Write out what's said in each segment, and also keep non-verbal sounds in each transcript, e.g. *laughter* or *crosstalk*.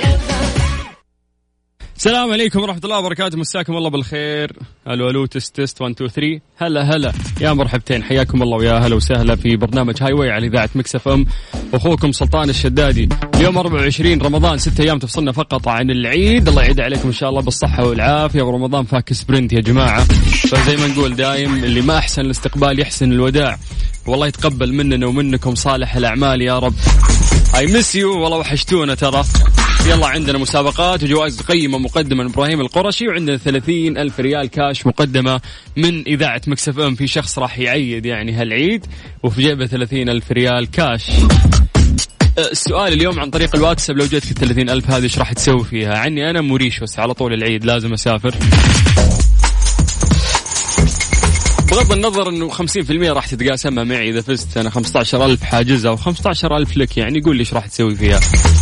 السلام عليكم ورحمة الله وبركاته. مساكم الله بالخير. ألو ألو test test 1 2 3 هلا هلا. يا مرحبتين. حياكم الله ويا هلا وسهلا في برنامج Highway على إذاعة Mix FM. أخوكم سلطان الشدادي. اليوم 24 رمضان ست أيام تفصلنا فقط عن العيد. الله يعيد عليكم إن شاء الله بالصحة والعافية. ورمضان في ال sprint يا جماعة. فزي ما نقول دايم اللي ما أحسن الاستقبال يحسن الوداع. والله يتقبل مننا ومنكم صالح الأعمال يا رب. I miss you والله وحشتونا ترى. يلا عندنا مسابقات وجوائز قيمة مقدمة من إبراهيم القرشي وعندنا ثلاثين ألف ريال كاش مقدمة من إذاعة Mix FM. في شخص راح يعيد يعني هالعيد وفي جيبه ثلاثين ألف ريال كاش. أه، السؤال اليوم عن طريق الواتساب لو جتك الثلاثين ألف هذه إيش راح تسوي فيها؟ عني أنا موريشوس على طول العيد لازم أسافر. بغض النظر إنه 50% راح تتقاسمها معي إذا فزت أنا 15000 حاجزها و15000 لك يعني قول لي إيش راح تسوي فيها.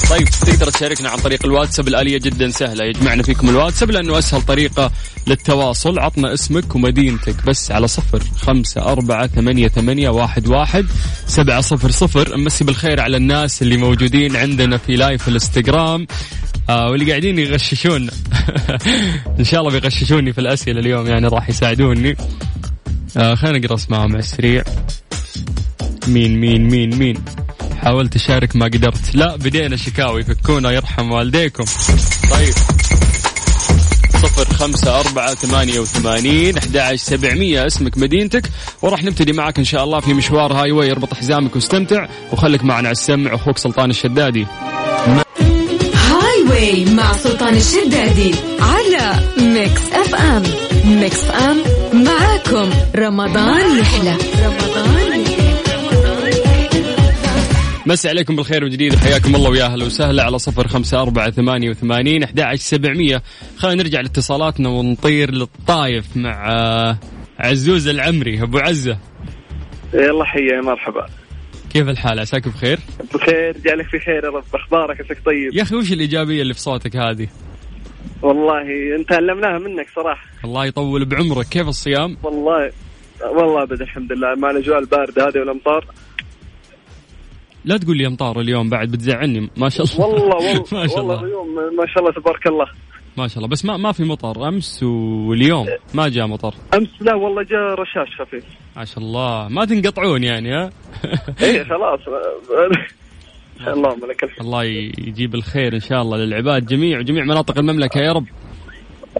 طيب تقدر تشاركنا عن طريق الواتساب الآلية جدا سهلة يجمعنا فيكم الواتساب لأنه أسهل طريقة للتواصل. عطنا اسمك ومدينتك بس على صفر خمسة أربعة ثمانية, ثمانية واحد, واحد سبعة صفر صفر. أمسي بالخير على الناس اللي موجودين عندنا في لايف الإنستغرام. آه واللي قاعدين يغششون. *laughs* إن شاء الله بيغششوني في الأسئلة اليوم يعني راح يساعدوني. آه خلينا نقرأ اسمائهم على السريع مين مين مين مين؟ حاولت أشارك ما قدرت. لا بدينا شكاوي. فكونا يرحم والديكم. طيب. صفر خمسة أربعة ثمانية وثمانين أحد سبعمية. اسمك مدينتك. وراح نبتدي معك إن شاء الله في مشوار هاي واي. اربط حزامك واستمتع. وخليك معنا على السمع. أخوك سلطان الشدادي. Highway سلطان الشدادي على Mix FM. Mix FM معاكم. رمضان يحلى. رمضان يحلى مسي عليكم بالخير وجديد حياكم الله ويا أهلا وسهلا على صفر خمسة أربعة ثمانية وثمانين أحد عشر سبعمية. خلينا نرجع لاتصالاتنا ونطير للطايف مع آه، عزوز العمري. أبو عزة. يلا حيا مرحبا. كيف الحال؟ عساك بخير؟ بخير جعلك في خير يا رب. أخبارك عساك طيب؟ يا أخي وش الإيجابية اللي في صوتك هذه؟ والله أنت علمناها منك صراحة. الله يطول بعمرك. كيف الصيام؟ والله والله أبد الحمد لله. مع الأجواء الباردة هذه والأمطار؟ لا تقول لي أمطار اليوم بعد بتزعلني. ما شاء الله. والله والله *laughs* ما شاء والله الله. اليوم ما شاء الله تبارك الله. ما شاء الله. بس ما ما في مطر. أمس واليوم ما جاء مطر. أمس لا والله جاء رشاش خفيف. ما شاء الله. ما تنقطعون يعني ها؟ *laughs* إيه خلاص. *laughs* اللهم لك الحمد. الله يجيب الخير إن شاء الله للعباد جميع وجميع مناطق المملكة يا رب.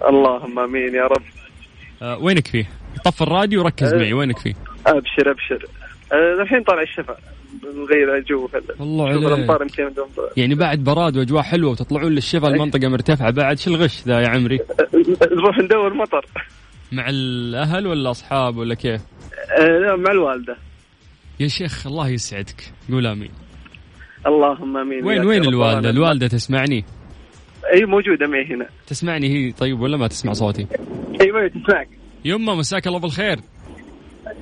اللهم آمين يا رب. أه وينك فيه؟ طف الراديو وركز أه. معي وينك فيه؟ أبشر أبشر. آه، الحين طالع الشفا نغير الجو والله. الأمطار يمكن يعني بعد براد وأجواء حلوة وتطلعون للشفا المنطقة مرتفعة بعد شو الغش ذا يا عمري؟ *laughs* نروح ندور مطر مع الأهل ولا الاصحاب ولا كيف؟ آه، لا، مع الوالدة يا شيخ الله يسعدك قول آمين اللهم آمين وين وين. الوالدة؟ الوالدة تسمعني؟ اي موجودة معي هنا تسمعني هي طيب ولا ما تسمع صوتي؟ أيوه تسمعك يمه مساك الله بالخير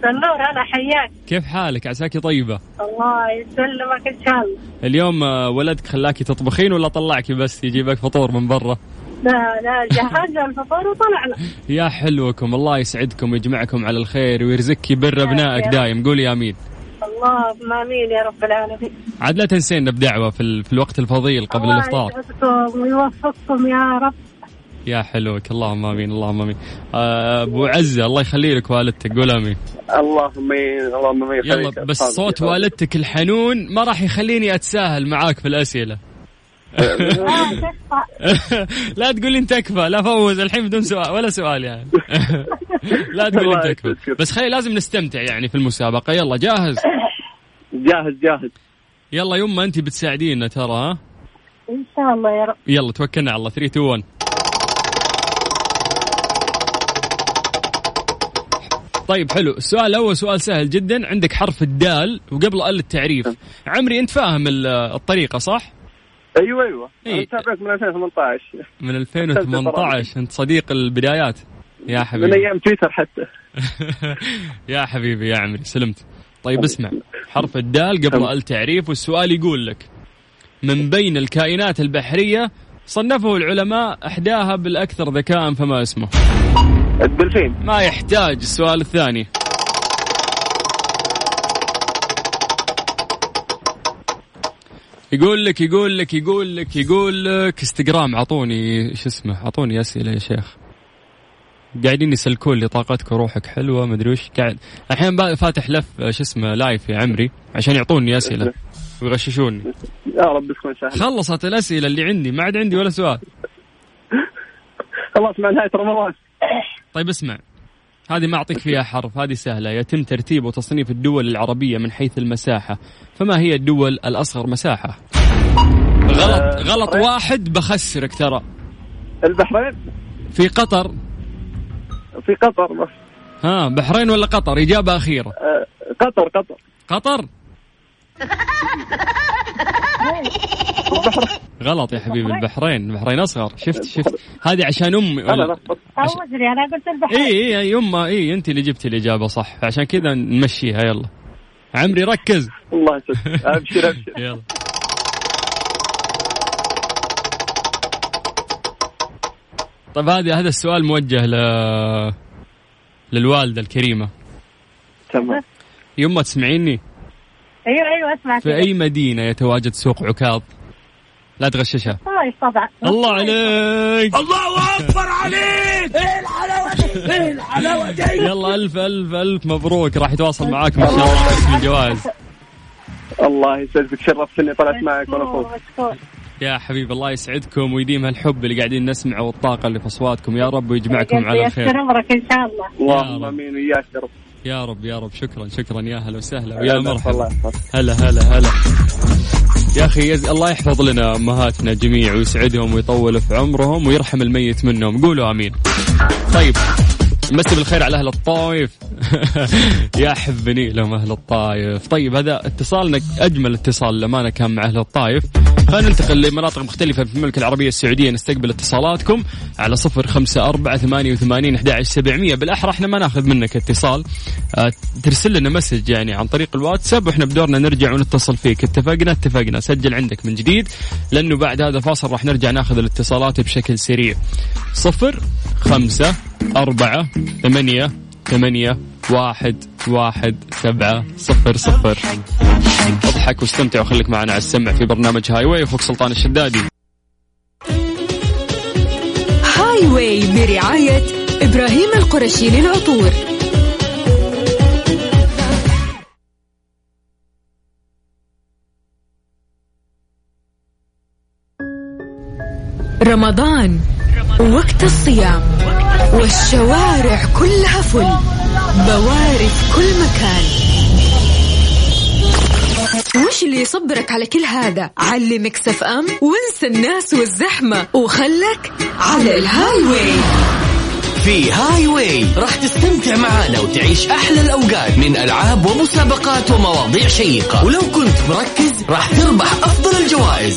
النور هلا حياك. كيف حالك؟ عساكي طيبة؟ الله يسلمك إن شاء الله. اليوم آه، ولدك خلاكي تطبخين ولا طلعكي بس يجيبك فطور من برا؟ لا لا جهزنا الفطور وطلعنا. *laughs* يا حلوكم الله يسعدكم ويجمعكم على الخير ويرزقك بر أبنائك دايم. قولي آمين. اللهم آمين يا رب العالمين. عاد لا تنسينا بدعوه في, ال... في الوقت الفضيل قبل الله الإفطار. يسعدكم ويوفقكم يا رب. يا حلوك اللهم آمين اللهم آمين. آه، أبو عزة الله يخلي لك والدتك قول آمين. اللهم آمين اللهم آمين يلا بس صوت. والدتك الحنون ما راح يخليني أتساهل معاك في الأسئلة. تكفى. *laughs* لا تقول لي انت تكفى لا فوز الحين بدون سؤال ولا سؤال يعني. *laughs* لا تقول لي انت تكفى. بس خلي لازم نستمتع يعني في المسابقة. يلا جاهز؟ جاهز جاهز. يلا يما انت بتساعدينا ترى ها؟ إن شاء الله يا رب. يلا توكلنا على الله. 3 2 1 طيب حلو. السؤال الأول سؤال سهل جدا. عندك حرف الدال وقبل ال التعريف. عمري أنت فاهم ال- الطريقة صح؟ أيوه أيوه. إيه. أنا متابعك من 2018 من 2018 أنت صديق البدايات. يا من حبيبي أيام تويتر حتى. *laughs* يا حبيبي يا عمري. سلمت. طيب اسمع. حرف الدال قبل تمام. التعريف والسؤال يقول لك من بين الكائنات البحرية صنفه العلماء أحداها بالأكثر ذكاء فما اسمه؟ الدلفين ما يحتاج السؤال الثاني. يقول لك يقول لك يقول لك يقول لك إنستغرام أعطوني شو اسمه أعطوني أسئلة يا شيخ. قاعدين يسلكون لي طاقتك وروحك حلوة مدري وش. قاعد الحين فاتح لف شو اسمه لايف يا عمري عشان يعطوني أسئلة ويغششوني. يا رب تكون سهلة. خلصت الأسئلة اللي عندي ما عاد عندي ولا سؤال. خلاص مع نهاية رمضان. طيب اسمع هذه ما أعطيك فيها حرف هذه سهلة. يتم ترتيب وتصنيف الدول العربية من حيث المساحة. فما هي الدول الأصغر مساحة؟ غلط آه، غلط. واحد بخسرك ترى. البحرين؟ في قطر؟ في قطر بس. ها بحرين ولا قطر؟ إجابة أخيرة. آه، قطر قطر. قطر؟ *laughs* *laughs* غلط يا حبيبي البحرين البحرين أصغر. شفت شفت. هذه عشان أنا ولا؟ أدري أنا قلت البحرين. إي إي يما إي أنت اللي جبتي الإجابة صح. عشان كذا نمشيها يلا. عمري ركز. الله يسلمك. ابشر ابشر *laughs* يلا. طيب هذا هذا السؤال موجه ل للوالدة الكريمة. تمام. يما تسمعيني؟ أيوه أسمع في أي مدينة يتواجد سوق عكاظ؟ لا تغششها طيب طبعا الله عليك. الله أكبر عليك. إيه الحلاوة دي؟ إيه الحلاوة دي؟ يلا ألف ألف ألف مبروك. راح يتواصل معاك إن شاء الله قسم الجوائز. الله يسعدك شرفت إني طلعت معك وأنا فوق. يا حبيبي الله يسعدكم ويديم هالحب اللي قاعدين نسمعه والطاقة اللي في أصواتكم. يا رب ويجمعكم على الخير يسر عمرك إن شاء الله. اللهم رب. آمين. وياك يا رب. يا رب يا رب. شكرا شكرا. يا هلا وسهلا ويا مرحبا. هلا هلا هلا. يا أخي يز... الله يحفظ لنا أمهاتنا جميع ويسعدهم ويطول في عمرهم ويرحم الميت منهم. قولوا آمين. طيب. مسي بالخير على أهل الطايف. *laughs* يا حبني لهم أهل الطايف. طيب هذا اتصالنا أجمل اتصال للامانه كان مع أهل الطايف. خلينا ننتقل لمناطق مختلفة في المملكة العربية السعودية. نستقبل اتصالاتكم على صفر خمسة أربعة ثمانية وثمانين أحد سبعمية. بالأحرى إحنا ما ناخذ منك اتصال. آه، ترسل لنا مسج يعني عن طريق الواتساب وإحنا بدورنا نرجع ونتصل فيك. اتفقنا؟ اتفقنا. سجل عندك من جديد. لأنه بعد هذا الفاصل راح نرجع ناخذ الاتصالات بشكل سريع. صفر خمسة أربعة ثمانية ثمانية واحد واحد سبعة صفر صفر. أضحك واستمتع وخليك معنا على السمع في برنامج Highway. أخوك سلطان الشدادي. Highway برعاية إبراهيم القرشي للعطور. رمضان وقت الصيام. والشوارع كلها full. بواري في كل مكان. وش اللي يصبرك على كل هذا. علي Mix FM. وانسى الناس والزحمة. وخلك على ال Highway في Highway راح تستمتع معانا وتعيش أحلى الأوقات من ألعاب ومسابقات ومواضيع شيقة. ولو كنت مركز راح تربح أفضل الجوائز.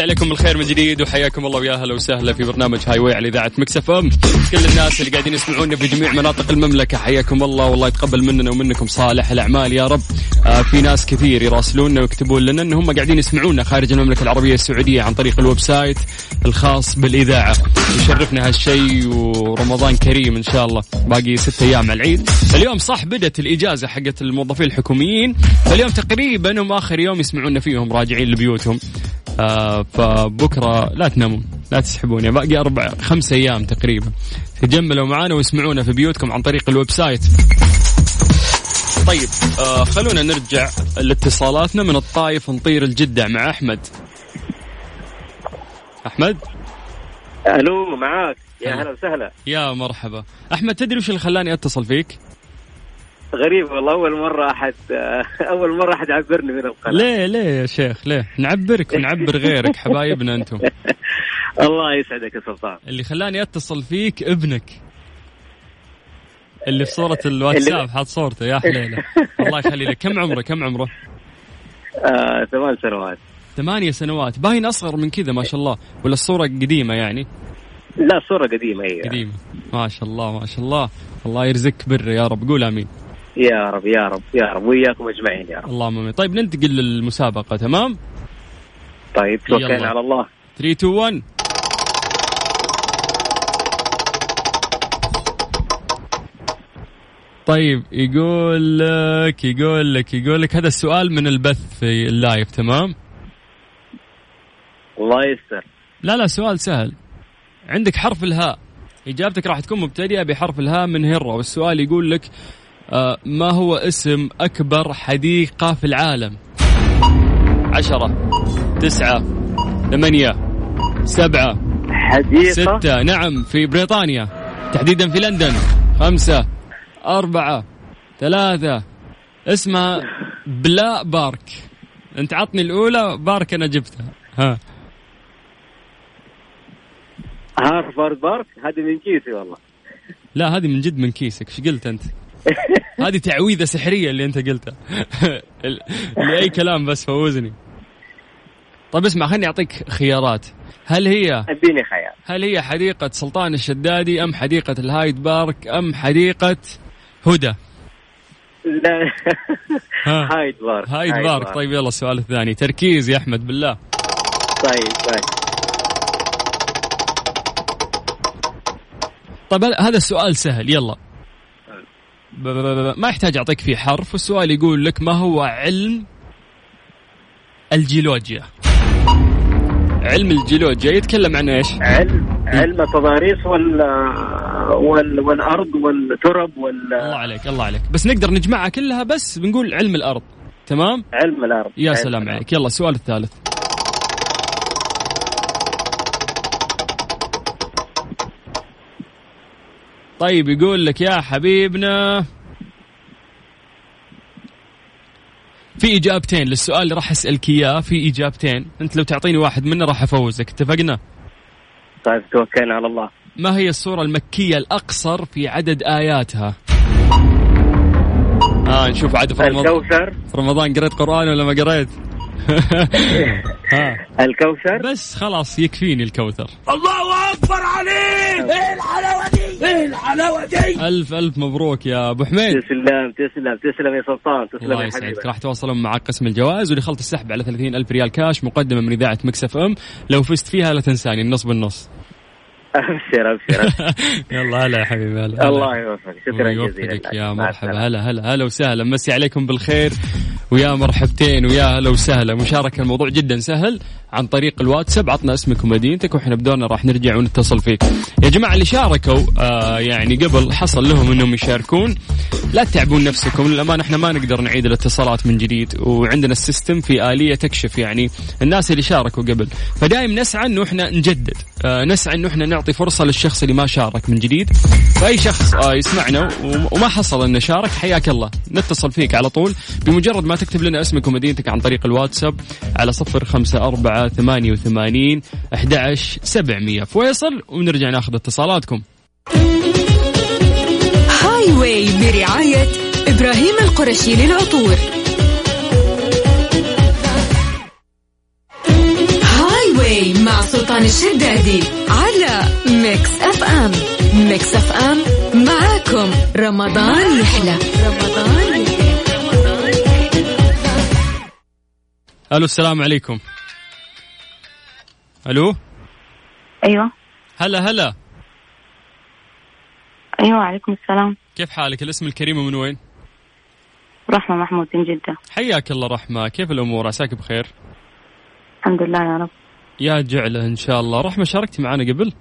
مسي عليكم بالخير من جديد وحياكم الله ويا أهلا وسهلا في برنامج هاي واي على إذاعة مكس إف إم. كل الناس اللي قاعدين يسمعونا في جميع مناطق المملكة حياكم الله. والله يتقبل مننا ومنكم صالح الأعمال يا رب. آه في ناس كثير يراسلوننا ويكتبون لنا إن هم قاعدين يسمعونا. خارج المملكة العربية السعودية عن طريق ال website الخاص بالإذاعة. يشرفنا هالشيء ورمضان كريم إن شاء الله. باقي ستة أيام على العيد. اليوم صح بدت الإجازة حقت الموظفين الحكوميين. فاليوم تقريبا هم آخر يوم يسمعونا فيهم راجعين لبيوتهم. فبكرة لا تنامون لا تسحبون. يعني باقي أربع خمس أيام تقريبا. تجملوا معانا واسمعونا في بيوتكم عن طريق ال website طيب آه خلونا نرجع لاتصالاتنا من الطايف نطير الجدة مع أحمد. أحمد؟ ألو معاك. يا هلا. هلا وسهلا. يا مرحبا. أحمد تدري وش اللي خلاني أتصل فيك؟ غريب والله أول مرة أحد *laughs* أول مرة أحد يعبرني من القناة. ليه ليه يا شيخ؟ ليه؟ نعبرك ونعبر غيرك حبايبنا أنتم. *laughs* الله يسعدك يا سلطان. اللي خلاني أتصل فيك ابنك. اللي في صورة الواتساب حاط صورته. يا حليلة الله يخلي لك. كم عمره؟ كم عمره؟ آه، ثمان سنوات. ثمانية سنوات. باين أصغر من كذا ما شاء الله. ولا الصورة قديمة يعني؟ لا صوره قديمة هي قديمة. ما شاء الله ما شاء الله. الله يرزقك بر يا رب. قول آمين. يا رب يا رب يا رب. وياكم أجمعين يا رب. اللهم آمين. طيب ننتقل للمسابقة تمام؟ طيب. توكلنا على الله. 3 2 1 طيب يقول لك يقول لك يقول لك هذا السؤال من البث في اللايف تمام؟ الله يستر لا لا سؤال سهل. عندك حرف الهاء. إجابتك راح تكون مبتدئة بحرف الهاء من هرة والسؤال يقول لك ما هو اسم أكبر حديقة في العالم؟ عشرة تسعة ثمانية سبعة حديقة؟ ستة. نعم في بريطانيا. تحديدا في لندن. خمسة أربعة ثلاثة. اسمها بلا بارك. أنت عطني الأولى بارك أنا جبتها. ها. هارفارد بارك؟ هذه من كيسي والله. لا هذه من جد من كيسك. إيش قلت أنت؟ *laughs* هذه تعويذة سحرية اللي أنت قلتها. *laughs* لأي كلام بس فوزني. طيب اسمع خليني أعطيك خيارات. هل هي اديني خيار هل هي حديقة سلطان الشدادي أم حديقة الهايد بارك أم حديقة هدى؟ لا. ها. هايد بارك. هايد بارك. طيب يلا السؤال الثاني. تركيز يا أحمد بالله. طيب طيب. طيب هذا- السؤال سهل. يلا. ما يحتاج أعطيك فيه حرف والسؤال يقول لك ما هو علم الجيولوجيا علم الجيولوجيا يتكلم عن إيش؟ علم علم التضاريس وال وال والأرض والترب وال الله عليك الله عليك بس نقدر نجمعها كلها بس بنقول علم الأرض تمام؟ علم الأرض يا سلام. عليك يلا السؤال الثالث طيب يقول لك يا حبيبنا في إجابتين للسؤال اللي راح أسألك إياه في إجابتين. أنت لو تعطيني واحد منه راح أفوزك اتفقنا؟ طيب توكلنا على الله. ما هي السوره المكية الأقصر في عدد آياتها؟ آه نشوف عاد في رمضان. الكوثر. في رمضان قريت قرآن ولا ما قريت؟ *laughs* ها. الكوثر. بس خلاص يكفيني الكوثر. ألف ألف مبروك يا أبو حميد. تسلم تسلم تسلم يا سلطان تسلم الله يا يسعدك. حبيبي. راح تواصلون مع قسم الجوائز واللي خلط السحب على 30 ألف ريال كاش مقدمة من إذاعة مكسف أم. لو فزت فيها لا تنساني النص بالنص. أبشر أبشر. *laughs* يلا هلا يا حبيبي هلا الله يوفقك. شكرا الله جزيلا. يا مرحبا. هلا هلا. هلا وسهلا. مسي عليكم بالخير. ويا مرحبتين ويا هلا وسهلا. مشاركة الموضوع جدا سهل عن طريق الواتساب. عطنا اسمك ومدينتك وإحنا بدورنا راح نرجع ونتصل فيك. يا جماعة اللي شاركوا آه يعني قبل حصل لهم إنهم يشاركون. لا تتعبون نفسكم للأمانة إحنا ما نقدر نعيد الاتصالات من جديد. وعندنا السيستم في آلية تكشف يعني الناس اللي شاركوا قبل. فدائم نسعى إنه إحنا نجدد. آه نسعى إنه إحنا نعطي فرصة للشخص اللي ما شارك من جديد. فأي شخص آه يسمعنا وم- وما حصل إنه شارك حياك الله. نتصل فيك على طول. بمجرد ما تكتب لنا اسمك ومدينتك عن طريق الواتساب على صفر خمسة أربعة ثمانية وثمانين أحد سبعمية. فيصل ونرجع ناخذ اتصالاتكم. هاي واي برعاية إبراهيم القرشي للعطور. سلطان الشدادي على ميكس أف أم. ميكس أف أم معاكم. رمضان يحلى. رمضان يحلى. ألو السلام عليكم. ألو؟ أيوه. هلا هلا. أيوه عليكم السلام. كيف حالك؟ الاسم الكريم من وين؟ رحمة محمود من جدة. حياك الله رحمة. كيف الأمور؟ عساك بخير؟ الحمد لله يا رب. يا جعله إن شاء الله. رحمة شاركتي معنا قبل؟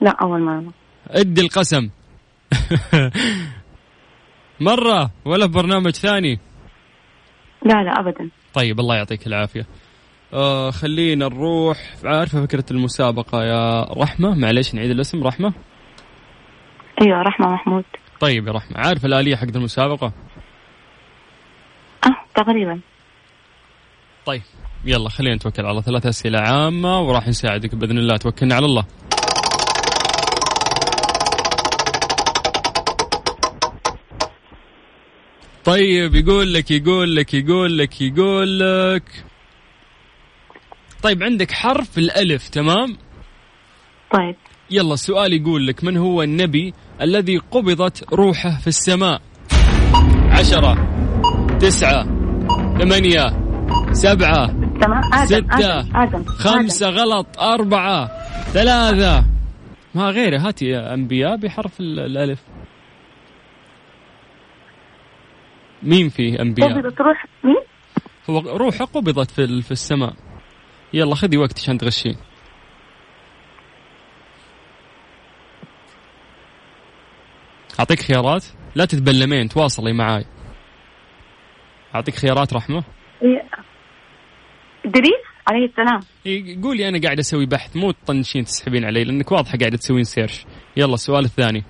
لا أول مرة. أدي القسم. *laughs* مرة ولا في برنامج ثاني؟ لا لا أبدا. طيب الله يعطيك العافية. آه خلينا نروح. عارفة فكرة المسابقة يا رحمة؟ معليش نعيد الاسم. رحمة؟ أيوة رحمة محمود. طيب يا رحمة عارفة الآلية حق المسابقة؟ أه تقريبا. طيب. يلا خلينا نتوكل على ثلاث أسئلة عامة وراح نساعدك بإذن الله. توكلنا على الله. طيب يقول لك يقول لك يقول لك يقول لك. طيب عندك حرف الألف تمام؟ طيب. يلا السؤال يقول لك من هو النبي الذي قبضت روحه في السماء؟ عشرة تسعة ثمانية سبعة تمام؟ آدم ستة آدم آدم. خمسة غلط أربعة ثلاثة. ما غيره هاتي يا أنبياء بحرف ال- الألف. مين فيه أنبياء؟ قبضت روح. مين؟ هو روحه قبضت في في السماء. يلا خذي وقت عشان تغشين أعطيك خيارات؟ لا تتبلمين تواصلي معاي. أعطيك خيارات رحمة. إيه. إدريس عليه السلام. قولي أنا قاعد أسوي بحث مو تطنشين تسحبين علي لأنك واضحة قاعدة تسوين سيرش يلا السؤال الثاني.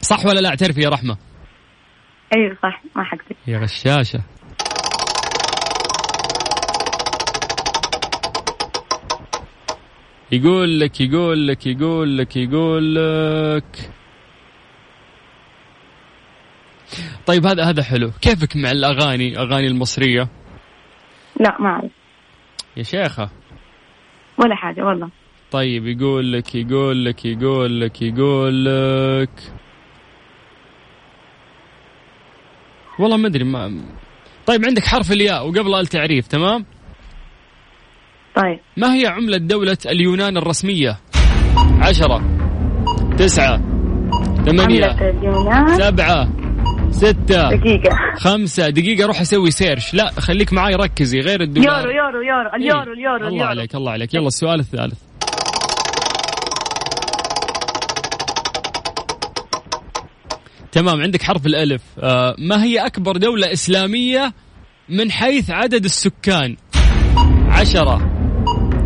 صح ولا لا؟ اعترفي يا رحمة؟ أيوة صح ما حكذب يا غشاشة. يقول لك يقول لك يقول لك يقول لك. طيب هذا هذا حلو. كيفك مع الأغاني أغاني المصرية؟ لا ما أعرف. يا شيخة. ولا حاجة والله. طيب يقول لك يقول لك يقول لك يقول لك. والله ما أدري ما طيب عندك حرف الياء وقبل التعريف تمام؟ طيب. ما هي عملة دولة اليونان الرسمية؟ عشرة تسعة ثمانية سبعة ستة. دقيقة. خمسة. دقيقة روح أسوي search لا خليك معاي ركزي غير الدولار يورو يورو يورو اليورو اليورو الله اليورو. عليك الله عليك. يلا السؤال الثالث. تمام عندك حرف الألف. آه ما هي أكبر دولة إسلامية من حيث عدد السكان؟ عشرة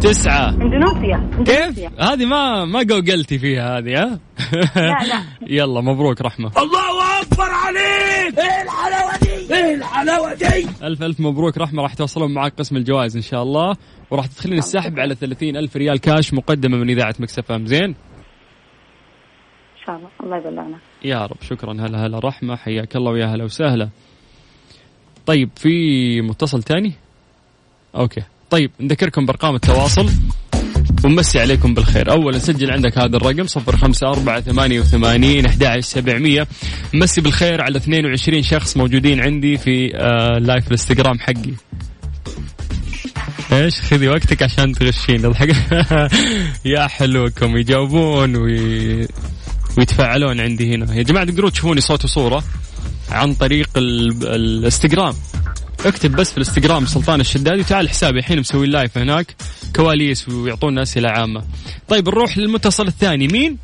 تسعة. إندونيسيا كيف؟ إندونيسيا. هذه ما ما قوقلتي فيها هذه ها؟ لا، لا. *laughs* يلا مبروك رحمة. الله أكبر عليك. إيه الحلاوة دي؟ إيه الحلاوة دي؟ ألف ألف مبروك رحمة راح توصلون معك قسم الجوائز إن شاء الله. وراح تدخلين السحب على 30 ألف ريال كاش مقدمة من إذاعة مكسفة زين؟ إن شاء الله. الله يبلغنا. يا رب. شكرا. هلا هلا. رحمة. حياك الله ويا هلا وسهلا. طيب في متصل تاني؟ أوكي. طيب نذكركم بأرقام التواصل. ونمسي عليكم بالخير. أولا سجل عندك هذا الرقم صفر خمسة أربعة ثمانية وثمانين أحد سبعمية. مسي بالخير على 22 شخص موجودين عندي في آه live الانستغرام حقي. إيش خذي وقتك عشان تغشين؟ الحق *laughs* يا حلوكم. يجاوبون وي... ويتفاعلون عندي هنا. يا جماعة تقدرون تشوفوني صوت وصورة عن طريق ال... الإنستغرام. اكتب بس في الانستغرام سلطان الشدادي وتعال حسابي الحين مسوي لايف هناك. كواليس ويعطونا أسئلة عامة. طيب نروح للمتصل الثاني. مين؟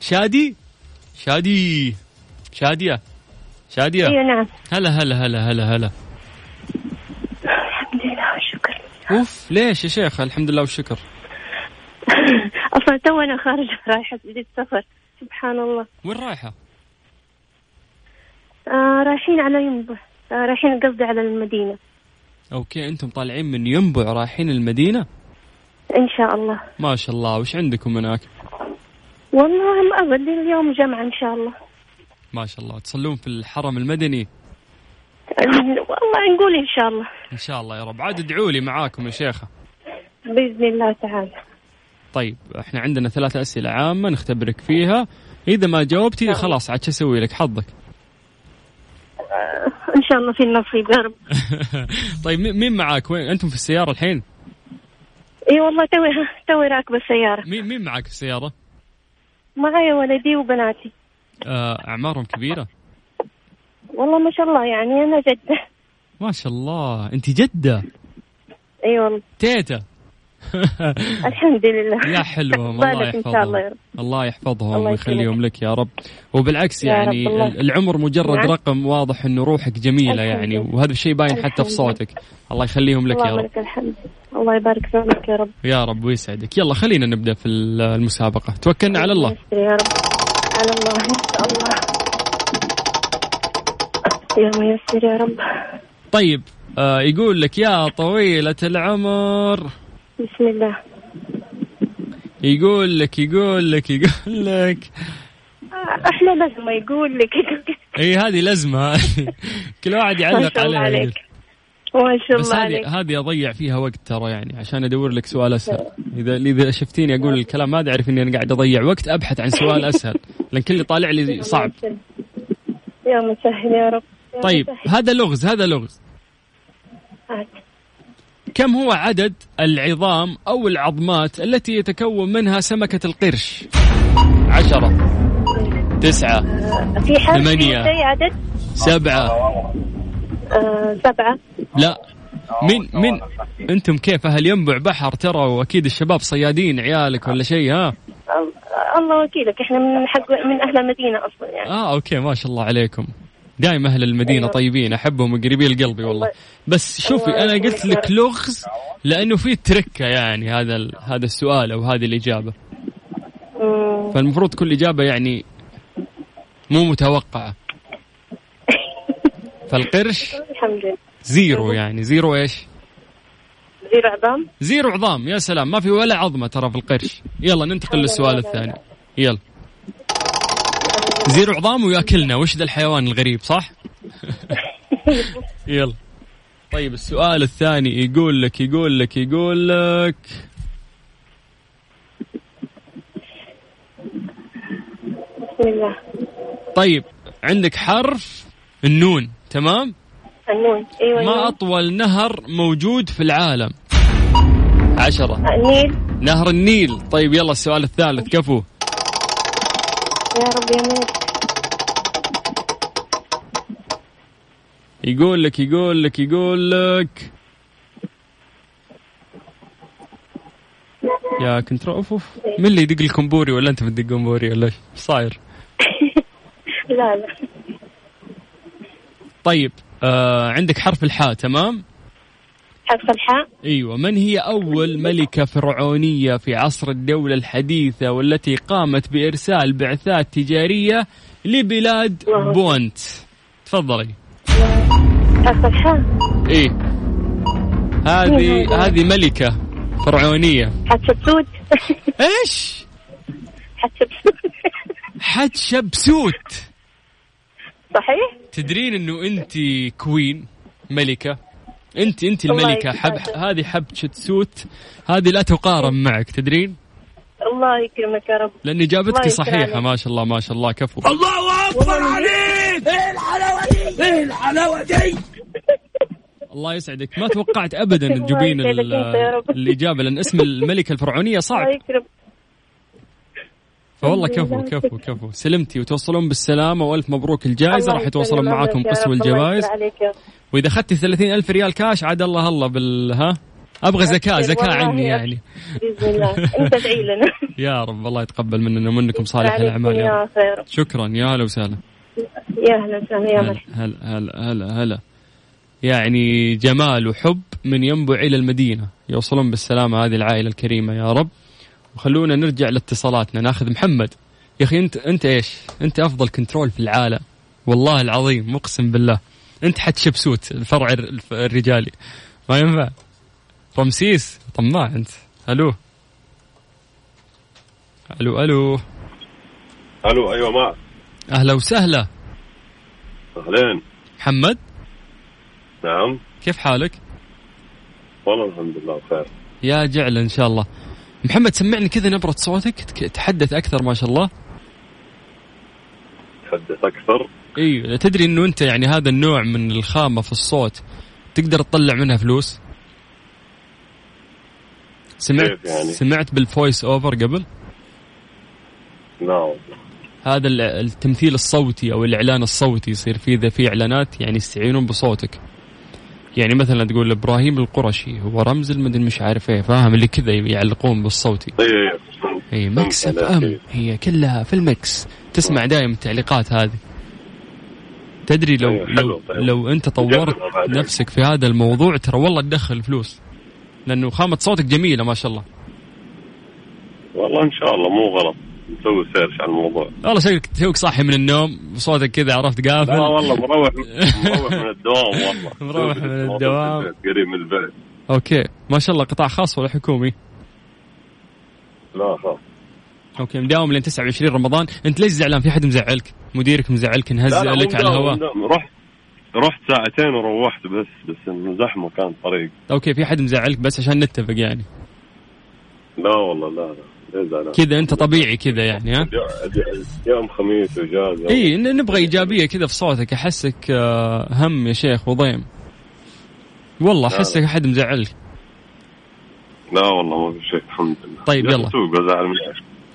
شادي؟ شادي. شادية. شادية. أيوه نعم. هلا هلا هلا هلا هلا. الحمد لله والشكر. أوف ليش يا شيخ؟ الحمد لله والشكر. أصلا تو أنا خارجه رايحة للسفر سبحان الله. وين رايحة؟ آه رايحين على ينبع. رايحين قصدي على المدينة. أوكي أنتم طالعين من ينبع رايحين المدينة؟ إن شاء الله. ما شاء الله وش عندكم هناك؟ والله ما ابد اليوم جمعة إن شاء الله. ما شاء الله تصلون في الحرم المدني؟ والله نقول إن شاء الله. إن شاء الله يا رب. عاد ادعوا لي معاكم يا شيخة. بإذن الله تعالى. طيب إحنا عندنا ثلاث أسئلة عامة نختبرك فيها. إذا ما جاوبتي خلاص عاد شو أسوي لك؟ حظك. *laughs* شاء الله في النصيب يا رب. *laughs* طيب مين- معاك؟ وين أنتم في السيارة الحين؟ إي والله توي *laughs* توي راكبة السيارة. مين مين معاك في السيارة؟ معي ولدي وبناتي. آه، أعمارهم كبيرة؟ والله ما شاء الله يعني أنا جدة. ما شاء الله انت جدة؟ إي والله. تيتا *laughs* الحمد لله. يا حلوة *laughs* الله يحفظهم. الله يحفظهم ويخليهم. لك يا رب. وبالعكس يا يعني. العمر مجرد نعم. رقم واضح انه روحك الحمد يعني. وهذا الشيء باين حتى في صوتك. الله يخليهم لك يا رب. الحمد. الله يبارك في عمرك يا رب. يا رب ويسعدك. يلا خلينا نبدأ في المسابقة. توكلنا على الله. يا رب على الله ان شاء الله يا ميسر يا رب. طيب آه يقول لك يا طويلة العمر. بسم الله. يقول لك يقول لك يقول لك. إحنا لازم يقول لك. *laughs* إي هذه لازمة *laughs* كل واحد ما يعلق شاء الله عليها عليك. ما شاء الله هذه عليك. هذه أضيع فيها وقت ترى يعني عشان أدور لك سؤال أسهل. إذا إذا شفتيني أقول الكلام هذا اعرف إني أنا قاعد أضيع وقت أبحث عن سؤال *laughs* أسهل. لأن كل اللي طالع لي صعب. يا مسهل يا رب. يا طيب مسهل. هذا لغز هذا لغز. كم هو عدد العظام أو العظمات التي يتكون منها سمكة القرش؟ عشرة تسعة في حرف ثمانية. في عدد؟ سبعة. آه سبعة. لا مين مين أنتم كيف أهل ينبع بحر ترى وأكيد الشباب صيادين عيالك ولا شيء ها؟ آه الله وكيلك. إحنا من حق من أهل المدينة أصلا يعني. آه أوكي ما شاء الله عليكم. دائما أهل المدينة أيوة. طيبين أحبهم وقريبين لقلبي والله. بس شوفي أنا قلت. لك لغز لأنه في تركة يعني هذا هذا السؤال أو هذه الإجابة. فالمفروض كل إجابة يعني مو متوقعة. *laughs* فالقرش الحمد لله. زيرو يعني. زيرو إيش؟ زيرو عظام؟ زيرو عظام. يا سلام ما في ولا عظمة ترى في القرش. يلا ننتقل للسؤال الثاني. يلا. زيرو عظام وياكلنا. وش ذا الحيوان الغريب صح؟ *laughs* يلا. طيب السؤال الثاني يقول لك يقول لك يقول لك. بسم الله. طيب عندك حرف النون تمام؟ النون. أيوه ما النون. أطول نهر موجود في العالم؟ عشرة. النيل. نهر النيل. طيب يلا السؤال الثالث. كفو. يا رب يا مير يقول لك يقول لك يقول لك. يا control أوف أوف. مين اللي يدق لكم بوري ولا أنت بتدقون بوري ولا إيش صاير؟ *laughs* لا لا. طيب آه عندك حرف الحاء تمام؟ حرف الحاء أيوه. من هي أول ملكة فرعونية في عصر الدولة الحديثة والتي قامت بإرسال بعثات تجارية لبلاد الله. بونت؟ تفضلي. حرف الحاء إيه. هذه هذه ملكة فرعونية. حتشبسوت إيش؟ حتشبسوت حتشبسوت صحيح؟ تدرين إنه انت كوين ملكة؟ انت انت الله الملكة حب. هذه حبشتسوت هذه لا تقارن معك تدرين؟ الله يكرمك يا رب. لأن إجابتك الله صحيحة عليك. ما شاء الله ما شاء الله. كفو. الله يسعدك. ما توقعت ابدا *laughs* الله تجيبين يسعدك ال- أنت يا رب. الإجابة لأن اسم الملكة الفرعونية صعب. الله يكرم فوالله كفو. كفو كفو. سلمتي وتوصلون بالسلامة وألف مبروك الجائزة. راح يتواصلون معاكم قسم الجوائز. وإذا أخذتي 30 ألف ريال كاش عاد الله الله بال ها؟ أبغى زكاة زكاة عني يعني. بإذن الله. أنت ادعي لنا. *laughs* يا رب الله يتقبل مننا ومنكم صالح الأعمال يا رب. شكرا يا هلا وسهلا. يا أهلا وسهلا يا هلا مرحبا. هلا هلا هلا هلا. يعني جمال وحب من ينبع إلى المدينة. يوصلون بالسلامة هذه العائلة الكريمة يا رب. وخلونا نرجع لاتصالاتنا ناخذ محمد. يا أخي انت أنت إيش؟ أنت أفضل كنترول في العالم. والله العظيم مقسم بالله. أنت حتشبسوت الفرع الف- الرجالي. ما ينفع. رمسيس طماع أنت. ألو. ألو ألو. ألو أيوه معك أهلا وسهلا. أهلين. محمد؟ نعم. كيف حالك؟ والله الحمد لله بخير. يا جعل إن شاء الله. محمد سمعني كذا نبرة صوتك. تك- تحدث أكثر ما شاء الله. تحدث أكثر؟ أيوه تدري إنه أنت يعني هذا النوع من الخامة في الصوت. تقدر تطلع منها فلوس؟ سمعت يعني؟ سمعت بال voice over قبل؟ لا والله هذا ال- التمثيل الصوتي أو الإعلان الصوتي يصير فيه إذا في إعلانات يعني يستعينون بصوتك. يعني مثلا تقول إبراهيم القرشي هو رمز المدن مش عارف إيه فاهم؟ اللي كذا يعلقون بالصوتي. اي اي اي Mix F فهمت M. هي كلها في ال Mix تسمع دائما التعليقات هذه. تدري لو حلو، لو, طيب. لو أنت طورت. نفسك في هذا الموضوع ترى والله تدخل فلوس. لأنه خامة صوتك جميلة ما شاء الله. والله إن شاء الله مو غلط. نسوي search على الموضوع. والله شكلك توك صاحي من النوم وصوتك كذا عرفت قافل. لا والله مروح *laughs* مروح من الدوام والله. مروح من الدوام. قريب من البيت. okay. ما شاء الله قطاع خاص ولا حكومي؟ لا خلاص okay مداوم لين 29 رمضان. أنت ليش زعلان؟ في حد مزعلك؟ مديرك مزعلك مو لك على الهواء. رحت رحت ساعتين وروحت بس بس إنه زحمه كان طريق. okay في حد مزعلك بس عشان نتفق يعني؟ لا والله لا لا؟ كذا أنت طبيعي كذا يعني ها؟ يوم خميس واجازه اي نبغى إيجابية كذا في صوتك. أحسك آه، هم يا شيخ وضيم. والله أحسك أحد مزعلك. لا والله ما في شيء الحمد لله. طيب، يلا.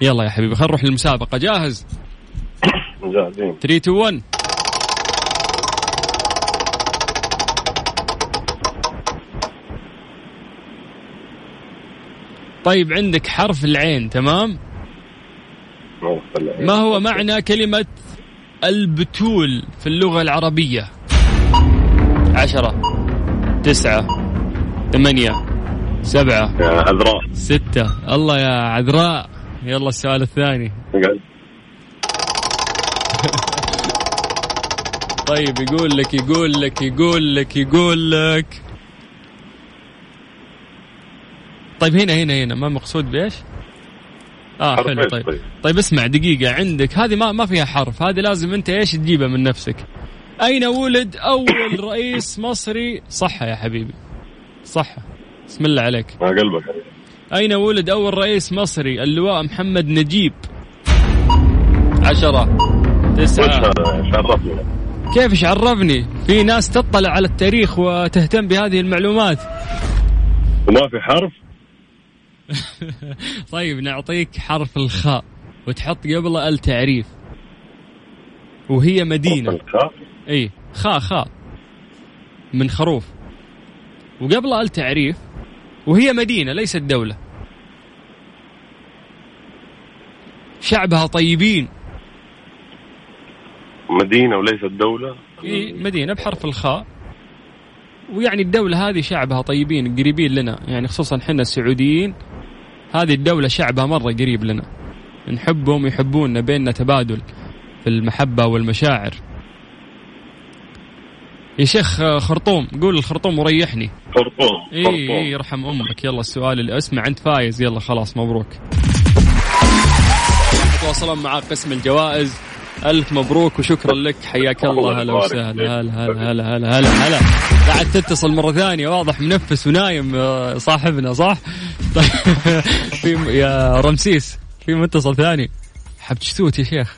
يلا. يا حبيبي خلينا نروح للمسابقة. جاهز؟ جاهزين 3 2 1 طيب عندك حرف العين تمام. ما هو معنى كلمة البتول في اللغة العربية؟ عشرة تسعة ثمانية سبعة يا عذراء. ستة. الله يا عذراء. يلا السؤال الثاني. *laughs* طيب يقول لك يقول لك يقول لك يقول لك. طيب هنا هنا هنا. ما مقصود بإيش؟ آه حلو طيب. طيب؟ طيب اسمع دقيقة. عندك هذه ما ما فيها حرف. هذه لازم أنت إيش تجيبها من نفسك. أين ولد أول *coughs* رئيس مصري؟ صح يا حبيبي. صح بسم الله عليك. ما قلبك. أين ولد أول رئيس مصري؟ اللواء محمد نجيب. عشرة. تسعة. كيف إيش عرفني في ناس تطلع على التاريخ وتهتم بهذه المعلومات. وما في حرف؟ *laughs* طيب نعطيك حرف الخاء وتحط قبله التعريف وهي مدينة. إي خاء خاء. من خروف. وقبلها التعريف وهي مدينة ليست دولة. شعبها طيبين. مدينة وليست دولة؟ إي مدينة بحرف الخاء. ويعني الدولة هذه شعبها طيبين قريبين لنا. يعني خصوصا حنا السعوديين. هذه الدولة شعبها مرة قريب لنا. نحبهم يحبوننا بيننا تبادل في المحبة والمشاعر. يا شيخ خرطوم قول الخرطوم وريحني. خرطوم إي اي يرحم أمك. يلا السؤال اللي أسمع أنت فايز. يلا خلاص مبروك. تواصلون مع قسم الجوائز. ألف مبروك وشكرا لك. حياك الله هلا وسهلا. هلا هلا هلا هلا هلا هلا. قاعد تتصل مرة ثانية واضح منفس ونايم آه، صاحبنا صح؟ *laughs* طيب في يا رمسيس في متصل ثاني. حبتش توت يا شيخ؟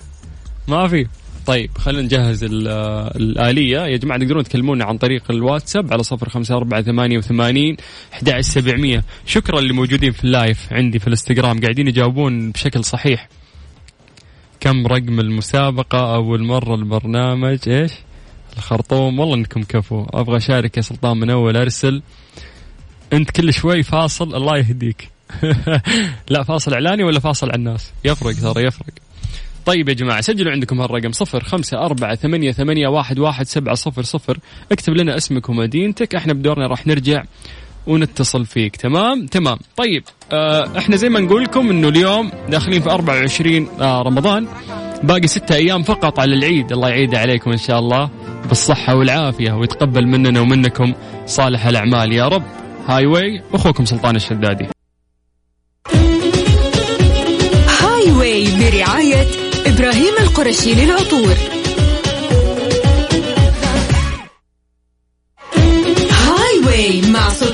ما في؟ طيب خلينا نجهز ال- الآلية. يا جماعة تقدرون تكلمونا عن طريق الواتساب على صفر خمسة أربعة ثمانية وثمانين أحد سبعمية. شكرا اللي موجودين في اللايف عندي في الإنستغرام. قاعدين يجاوبون بشكل صحيح. كم رقم المسابقة أول مرة البرنامج؟ إيش؟ الخرطوم. والله إنكم كفو. أبغى أشارك يا سلطان من أول. أرسل. أنت كل شوي فاصل الله يهديك. *laughs* لا فاصل إعلاني ولا فاصل على الناس؟ يفرق ترى يفرق. طيب يا جماعة سجلوا عندكم هالرقم. صفر خمسة أربعة ثمانية, ثمانية واحد, واحد سبعة صفر صفر. اكتب لنا اسمك ومدينتك. إحنا بدورنا راح نرجع. ونتصل فيك. تمام؟ تمام. طيب آه إحنا زي ما نقول لكم إنه اليوم داخلين في 24 آه رمضان. باقي ستة أيام فقط على العيد. الله يعيد عليكم إن شاء الله. بالصحة والعافية ويتقبل مننا ومنكم صالح الأعمال. يا رب. Highway أخوكم سلطان الشدادي. Highway برعاية إبراهيم القرشي للعطور.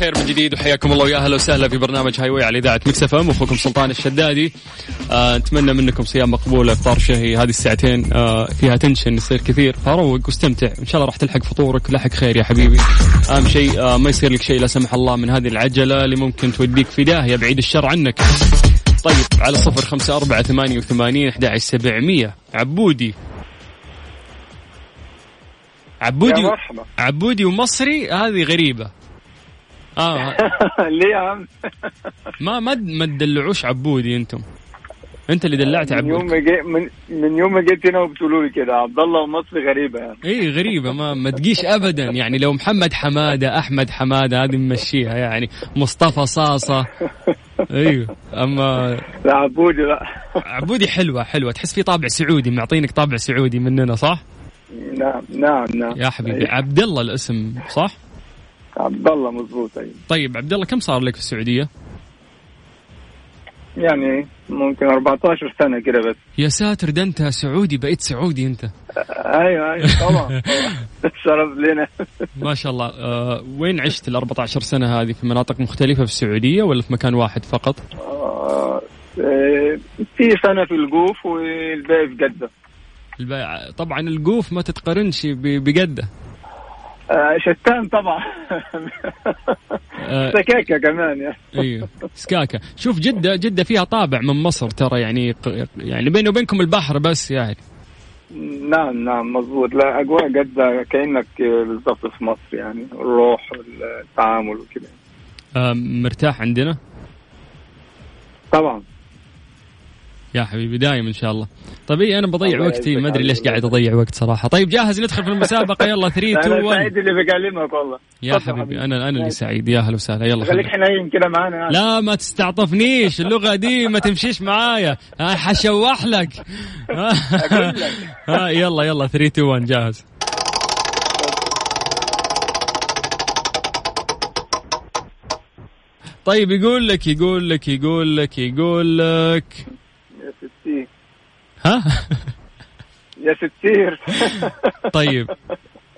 الخير من جديد وحياكم الله ويا أهلا وسهلا في برنامج Highway على إذاعة Mix FM. أخوكم سلطان الشدادي. آه نتمنى منكم صيام مقبول إفطار شهي. هذه الساعتين آه فيها تنشن يصير كثير. فروق واستمتع. إن شاء الله راح تلحق فطورك. لحق خير يا حبيبي. أهم شيء آه ما يصير لك شيء لا سمح الله من هذه العجلة اللي ممكن توديك في داهيه بعيد الشر عنك. طيب على صفر خمسة أربعة ثمانية وثمانين أحد عشر سبعمية. عبودي. عبودي عبودي ومصري هذه غريبة. آه. *laughs* ليه يا عم؟ ما ما ما تدلعوش عبودي أنتم. انت اللي دلعت من يوم عبودي ما جي من, من يوم ما جيت هنا وبتقولوا لي كده عبد الله ومصري غريبة يعني. اي غريبة. ما ما تجيش ابدا. يعني لو محمد حمادة أحمد حمادة هذه نمشيها يعني. مصطفى صاصة. *laughs* أيوه أما لا عبودي لا. عبودي حلوة حلوة. تحس في طابع سعودي معطينك طابع سعودي مننا صح؟ نعم نعم نعم. يا حبيبي. عبد الله الاسم صح؟ عبد الله مضبوط أيوه طيب عبد الله كم صار لك في السعودية؟ يعني ممكن 14 سنة كده بس. يا ساتر ده أنت سعودي بقيت سعودي أنت. أيوه أيوه طبعا *laughs* شرف لنا. *laughs* ما شاء الله. أه وين عشت ال 14 سنة هذه؟ في مناطق مختلفة في السعودية ولا في مكان واحد فقط؟ آه، آه، في سنة في الجوف والباقي في جدة. الب- طبعا القوف ما تتقارنش ب- بجدة. آه، شتان طبعا. آه، سكاكة كمان يعني أيوه سكاكا شوف جدة جدة فيها طابع من مصر ترى يعني يعني بيني وبينكم البحر بس يعني. نعم نعم مضبوط لا أجواء جدة كأنك بالضبط في مصر يعني. الروح والتعامل وكده. أه مرتاح عندنا؟ طبعا. يا حبيبي دايم إن شاء الله. طيب إيه أنا بضيع وقتي ما أدري ليش. قاعد أضيع وقت صراحة. طيب جاهز ندخل في المسابقة. يلا 3 2 أنا 1 سعيد اللي بكلمك والله. يا حبيبي أنا أنا اللي سعيد. يا أهلا وسهلا. يلا خليك حنين كده معانا. لا ما تستعطفنيش. اللغة دي ما تمشيش معايا. حشوح لك. *laughs* يلا يلا 3 2 1 جاهز. طيب يقول لك يقول لك يقول لك يقول لك. ها؟ يا ستير. *laughs* طيب.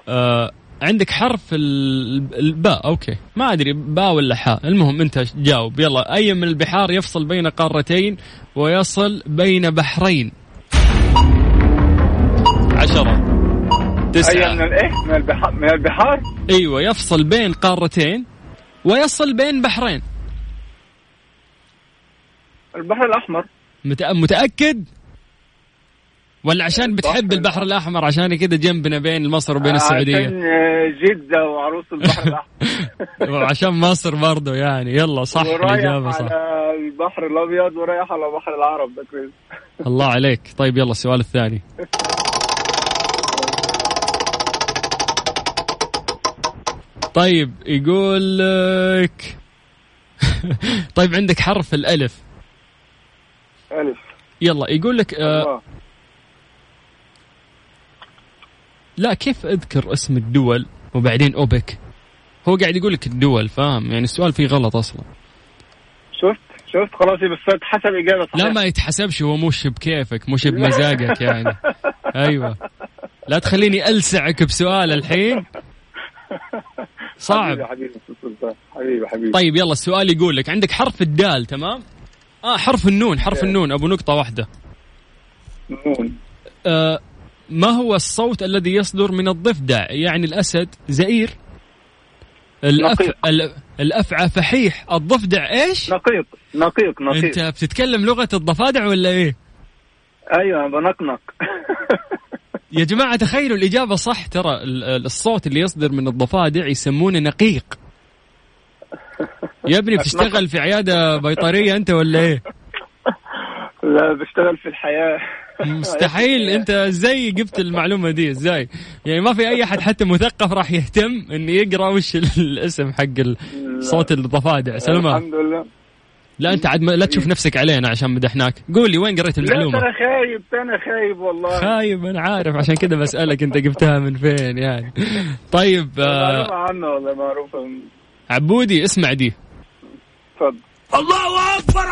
آه عندك حرف ال- الباء. okay. ما أدري باء ولا حاء. المهم أنت جاوب. يلا أي من البحار يفصل بين قارتين ويصل بين بحرين؟ عشرة. أي تسعة من الايه من البحار من البحار؟ أيوه يفصل بين قارتين ويصل بين بحرين. البحر الأحمر. مت- متأكد؟ ولا عشان بتحب البحر الأحمر؟ عشان كذا جنبنا بين مصر وبين السعودية. عشان جدة وعروس البحر الأحمر. *laughs* وعشان مصر برضو يعني. يلا صح الإجابة صح. على البحر الأبيض ورايح على بحر العرب ده كويس. الله عليك. طيب يلا السؤال الثاني. طيب يقول لك *laughs* طيب عندك حرف الألف. ألف. يلا يقول لك آه الله. لا كيف أذكر اسم الدول وبعدين أوبك؟ هو قاعد يقول لك الدول فاهم؟ يعني السؤال فيه غلط أصلا. شفت؟ شفت؟ خلاص بس حسب إجابة صحيحه لا ما يتحسبش هو مش بكيفك مش بمزاجك يعني. *laughs* أيوه. لا تخليني ألسعك بسؤال الحين. *laughs* صعب. حبيبي حبيبي. حبيبي طيب يلا السؤال يقول لك عندك حرف الدال تمام؟ آه حرف النون حرف النون أبو نقطة واحدة. نون. آه ما هو الصوت الذي يصدر من الضفدع؟ يعني الأسد زئير. الأف... الأفعى فحيح. الضفدع إيش؟ نقيق نقيق نقيق أنت بتتكلم لغة الضفادع ولا إيه؟ أيوه بنقنق. *laughs* يا جماعة تخيلوا الإجابة صح. ترى ال- ال- الصوت اللي يصدر من الضفادع يسمونه نقيق. يا ابني بتشتغل في عيادة بيطرية أنت ولا إيه؟ لا بشتغل في الحياة. مستحيل. *laughs* أنت إزاي جبت المعلومة دي؟ إزاي؟ يعني ما في أي أحد حتى مثقف راح يهتم إنه يقرأ وش ال- الاسم حق صوت الضفادع. سلمى. الحمد لله. لا أنت عاد لا تشوف نفسك علينا عشان مدحناك. قول لي وين قريت لا المعلومة؟ أنا خايب أنا خايب والله. خايب أنا عارف. عشان كذا بسألك أنت جبتها من فين يعني. طيب آه معروفة عنه والله معروفة. عبودي اسمع دي. اتفضل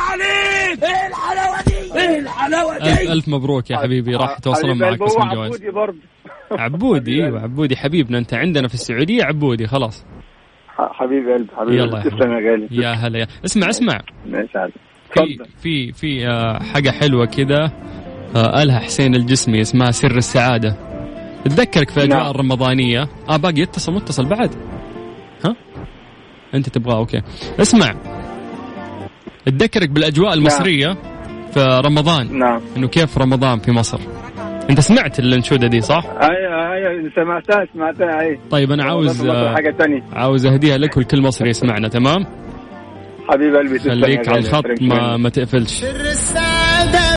ألف, ألف مبروك يا حبيبي. راح يتواصلون حبيب معك هو الجوائز عبودي برضه. *laughs* عبودي إيوه عبودي. حبيبنا أنت عندنا في السعودية عبودي خلاص. ح- حبيب قلبي حبيب يلا تسلم يا غالي. يا هلا يا. اسمع اسمع. ماشي عليك في في في آه، حاجة حلوة كذا آه، قالها حسين الجسمي اسمها سر السعادة. تذكرك في أجواء نعم. الرمضانية؟ آه باقي يتصل متصل بعد. ها؟ أنت تبغاه أوكي. اسمع. تذكرك بالأجواء المصرية في رمضان نعم إنه كيف رمضان في مصر أنت سمعت الأنشودة دي صح؟ أيوه أيوه سمعتها سمعتها أي طيب أنا عاوز حاجة ثانية عاوز أهديها لك ولكل مصري يسمعنا تمام؟ حبيب قلبي خليك على. الخط ما. ما تقفلش